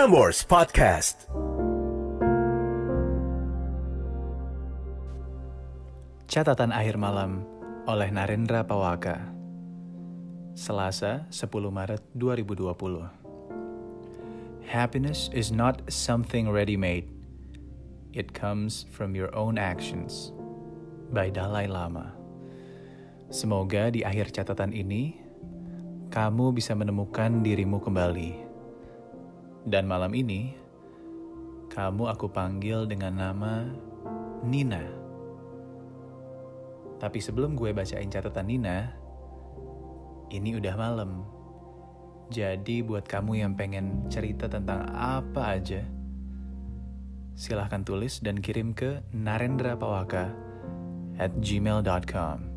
Prambors Podcast. Catatan akhir malam oleh Narendra Pawaka. Selasa, 10 Maret 2020. Happiness is not something ready-made. It comes from your own actions. By Dalai Lama. Semoga di akhir catatan ini kamu bisa menemukan dirimu kembali. Dan malam ini, kamu aku panggil dengan nama Nina. Tapi sebelum gue bacain catatan Nina, ini udah malam. Jadi buat kamu yang pengen cerita tentang apa aja, silahkan tulis dan kirim ke narendrapawaka at gmail.com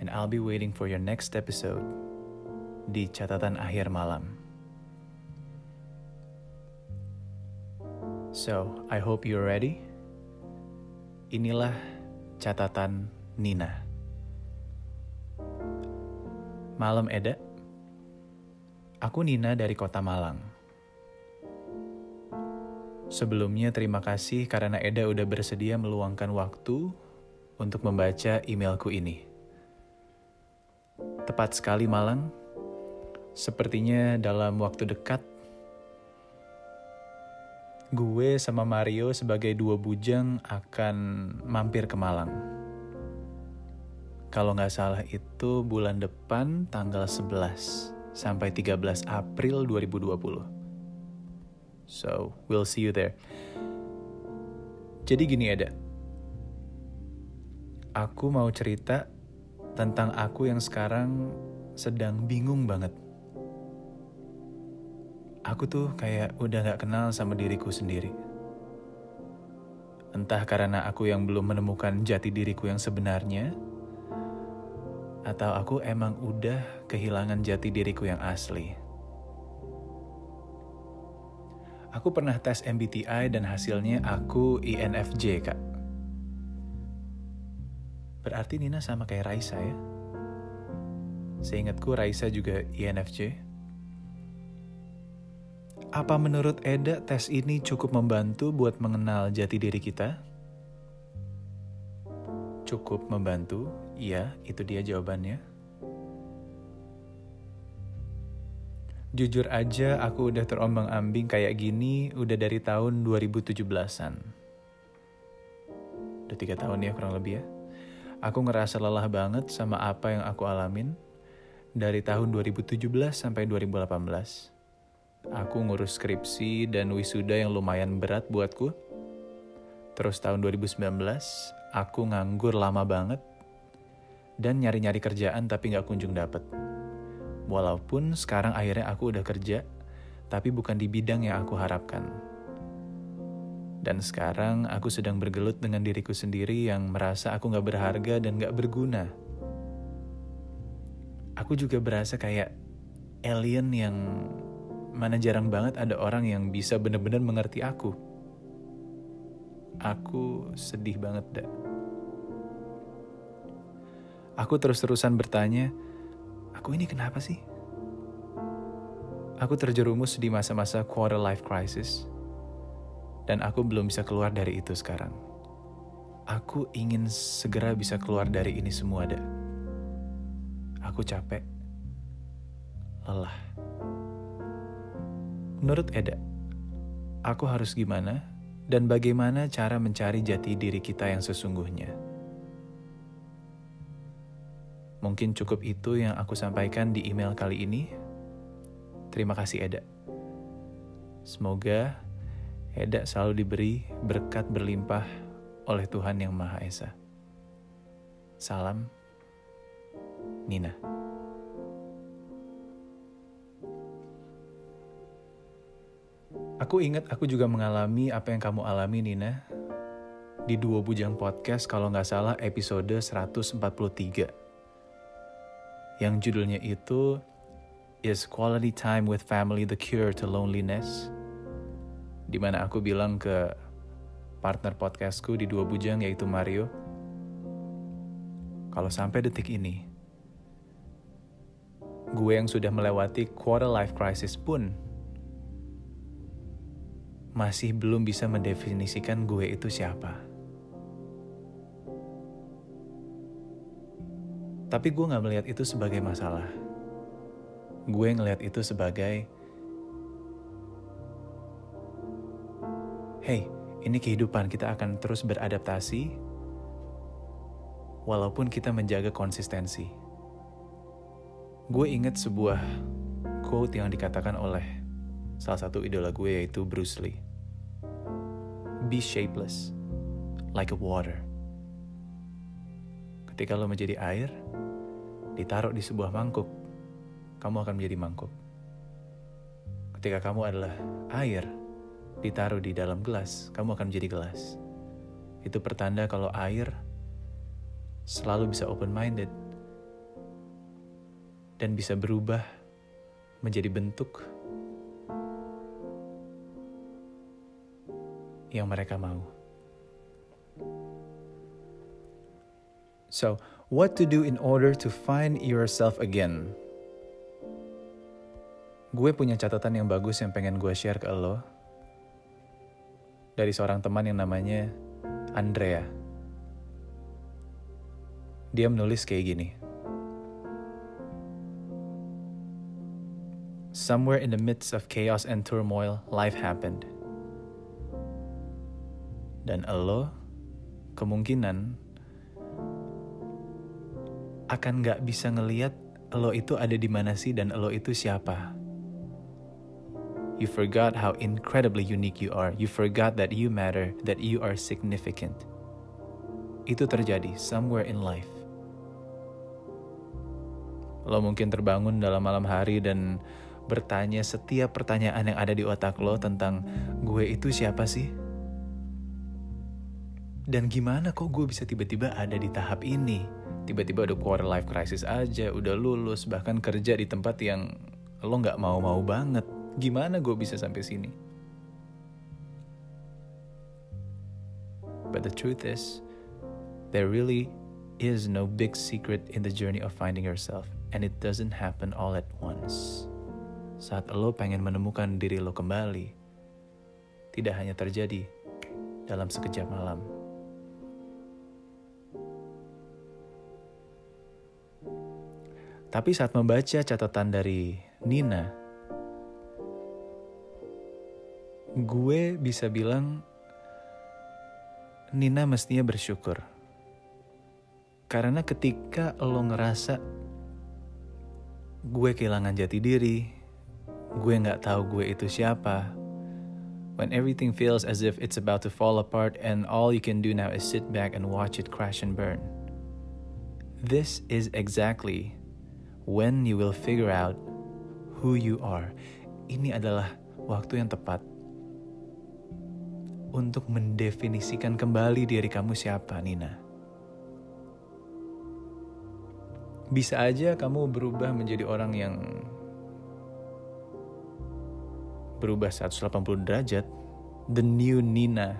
and I'll be waiting for your next episode di catatan akhir malam. So, I hope you're ready. Inilah catatan Nina. Malam Eda. Aku Nina dari kota Malang. Sebelumnya terima kasih karena Eda udah bersedia meluangkan waktu untuk membaca emailku ini. Tepat sekali Malang. Sepertinya dalam waktu dekat, gue sama Mario sebagai dua bujang akan mampir ke Malang. Kalau nggak salah itu bulan depan tanggal 11 sampai 13 April 2020. So, we'll see you there. Jadi gini ada. Aku mau cerita tentang aku yang sekarang sedang bingung banget. Aku tuh kayak udah gak kenal sama diriku sendiri. Entah karena aku yang belum menemukan jati diriku yang sebenarnya, atau aku emang udah kehilangan jati diriku yang asli. Aku pernah tes MBTI dan hasilnya aku INFJ, Kak. Berarti Nina sama kayak Raisa ya? Seingatku Raisa juga INFJ. Apa menurut Eda tes ini cukup membantu buat mengenal jati diri kita? Cukup membantu? Iya, itu dia jawabannya. Jujur aja aku udah terombang-ambing kayak gini udah dari tahun 2017-an. Udah tiga tahun ya kurang lebih ya. Aku ngerasa lelah banget sama apa yang aku alamin dari tahun 2017 sampai 2018. Aku ngurus skripsi dan wisuda yang lumayan berat buatku. Terus tahun 2019, aku nganggur lama banget dan nyari-nyari kerjaan tapi nggak kunjung dapet. Walaupun sekarang akhirnya aku udah kerja, tapi bukan di bidang yang aku harapkan. Dan sekarang aku sedang bergelut dengan diriku sendiri yang merasa aku gak berharga dan gak berguna. Aku juga berasa kayak alien yang mana jarang banget ada orang yang bisa benar-benar mengerti aku. Aku sedih banget, dak. Aku terus-terusan bertanya, aku ini kenapa sih? Aku terjerumus di masa-masa quarter life crisis dan aku belum bisa keluar dari itu sekarang. Aku ingin segera bisa keluar dari ini semua, Dak. Aku capek, lelah. Menurut Eda, aku harus gimana dan bagaimana cara mencari jati diri kita yang sesungguhnya? Mungkin cukup itu yang aku sampaikan di email kali ini. Terima kasih, Eda. Semoga Eda selalu diberi berkat berlimpah oleh Tuhan Yang Maha Esa. Salam, Nina. Aku ingat aku juga mengalami apa yang kamu alami, Nina, di Dua Bujang Podcast kalau nggak salah episode 143. Yang judulnya itu Is Quality Time with Family the Cure to Loneliness? di mana aku bilang ke partner podcastku di dua bujang yaitu Mario, kalau sampai detik ini, gue yang sudah melewati quarter life crisis pun masih belum bisa mendefinisikan gue itu siapa. Tapi gue gak melihat itu sebagai masalah. Gue ngelihat itu sebagai, hey, ini kehidupan kita akan terus beradaptasi, walaupun kita menjaga konsistensi. Gue inget sebuah quote yang dikatakan oleh salah satu idola gue yaitu Bruce Lee. Be shapeless, like a water. Ketika lo menjadi air, ditaruh di sebuah mangkuk, kamu akan menjadi mangkuk. Ketika kamu adalah air, ditaruh di dalam gelas, kamu akan menjadi gelas. Itu pertanda kalau air selalu bisa open-minded dan bisa berubah menjadi bentuk yang mereka mau. So, what to do in order to find yourself again? Gue punya catatan yang bagus yang pengen gue share ke lo dari seorang teman yang namanya Andrea. Dia menulis kayak gini. Somewhere in the midst of chaos and turmoil, life happened. Dan lo kemungkinan akan gak bisa ngeliat lo itu ada di mana sih dan lo itu siapa. You forgot how incredibly unique you are. You forgot that you matter, that you are significant. Itu terjadi somewhere in life. Lo mungkin terbangun dalam malam hari dan bertanya setiap pertanyaan yang ada di otak lo tentang gue itu siapa sih? Dan gimana kok gue bisa tiba-tiba ada di tahap ini? Tiba-tiba udah quarter life crisis aja, udah lulus, bahkan kerja di tempat yang lo gak mau-mau banget. Gimana gue bisa sampai sini? But the truth is, there really is no big secret in the journey of finding yourself, and it doesn't happen all at once. Saat lo pengen menemukan diri lo kembali, tidak hanya terjadi dalam sekejap malam. Tapi saat membaca catatan dari Nina, gue bisa bilang Nina mestinya bersyukur. Karena ketika lo ngerasa gue kehilangan jati diri, gue nggak tahu gue itu siapa. When everything feels as if it's about to fall apart and all you can do now is sit back and watch it crash and burn. This is exactly when you will figure out who you are. Ini adalah waktu yang tepat untuk mendefinisikan kembali diri kamu siapa, Nina. Bisa aja kamu berubah menjadi orang yang berubah 180 derajat, the new Nina.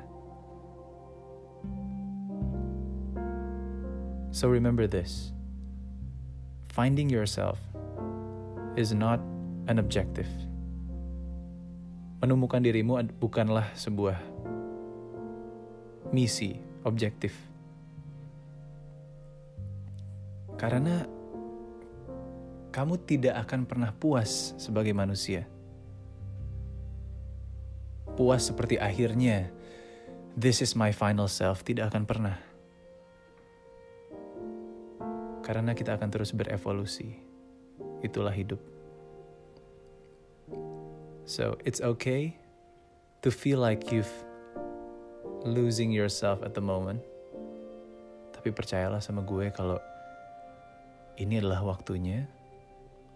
So remember this. Finding yourself is not an objective. Menemukan dirimu bukanlah sebuah misi, objektif. Karena kamu tidak akan pernah puas sebagai manusia puas seperti akhirnya, this is my final self, tidak akan pernah. Karena kita akan terus berevolusi. Itulah hidup. So, it's okay to feel like you've losing yourself at the moment. Tapi percayalah sama gue kalau ini adalah waktunya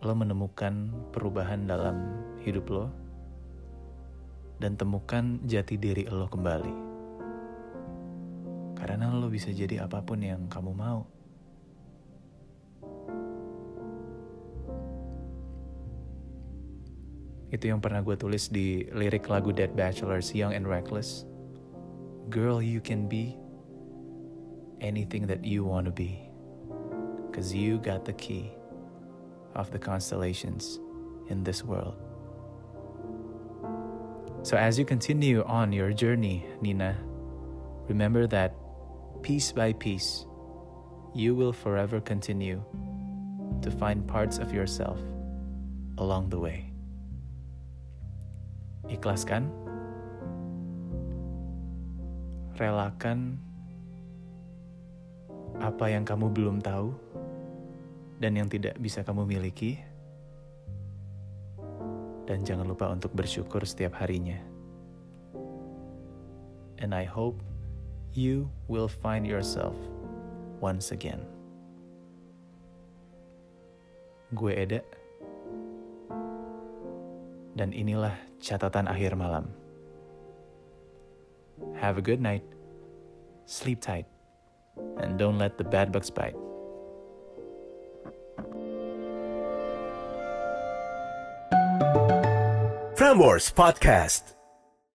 lo menemukan perubahan dalam hidup lo dan temukan jati diri lo kembali. Karena lo bisa jadi apa pun yang kamu mau. Itu yang pernah gue tulis di lirik lagu Dead Bachelors Young and Reckless. Girl, you can be anything that you want to be. Cause you got the key of the constellations in this world. So, as you continue on your journey, Nina, remember that piece by piece, you will forever continue to find parts of yourself along the way. Ikhlaskan, relakan apa yang kamu belum tahu dan yang tidak bisa kamu miliki, dan jangan lupa untuk bersyukur setiap harinya. And I hope you will find yourself once again. Gue Eda, dan inilah catatan akhir malam. Have a good night, sleep tight, and don't let the bad bugs bite. Frameworks Podcast.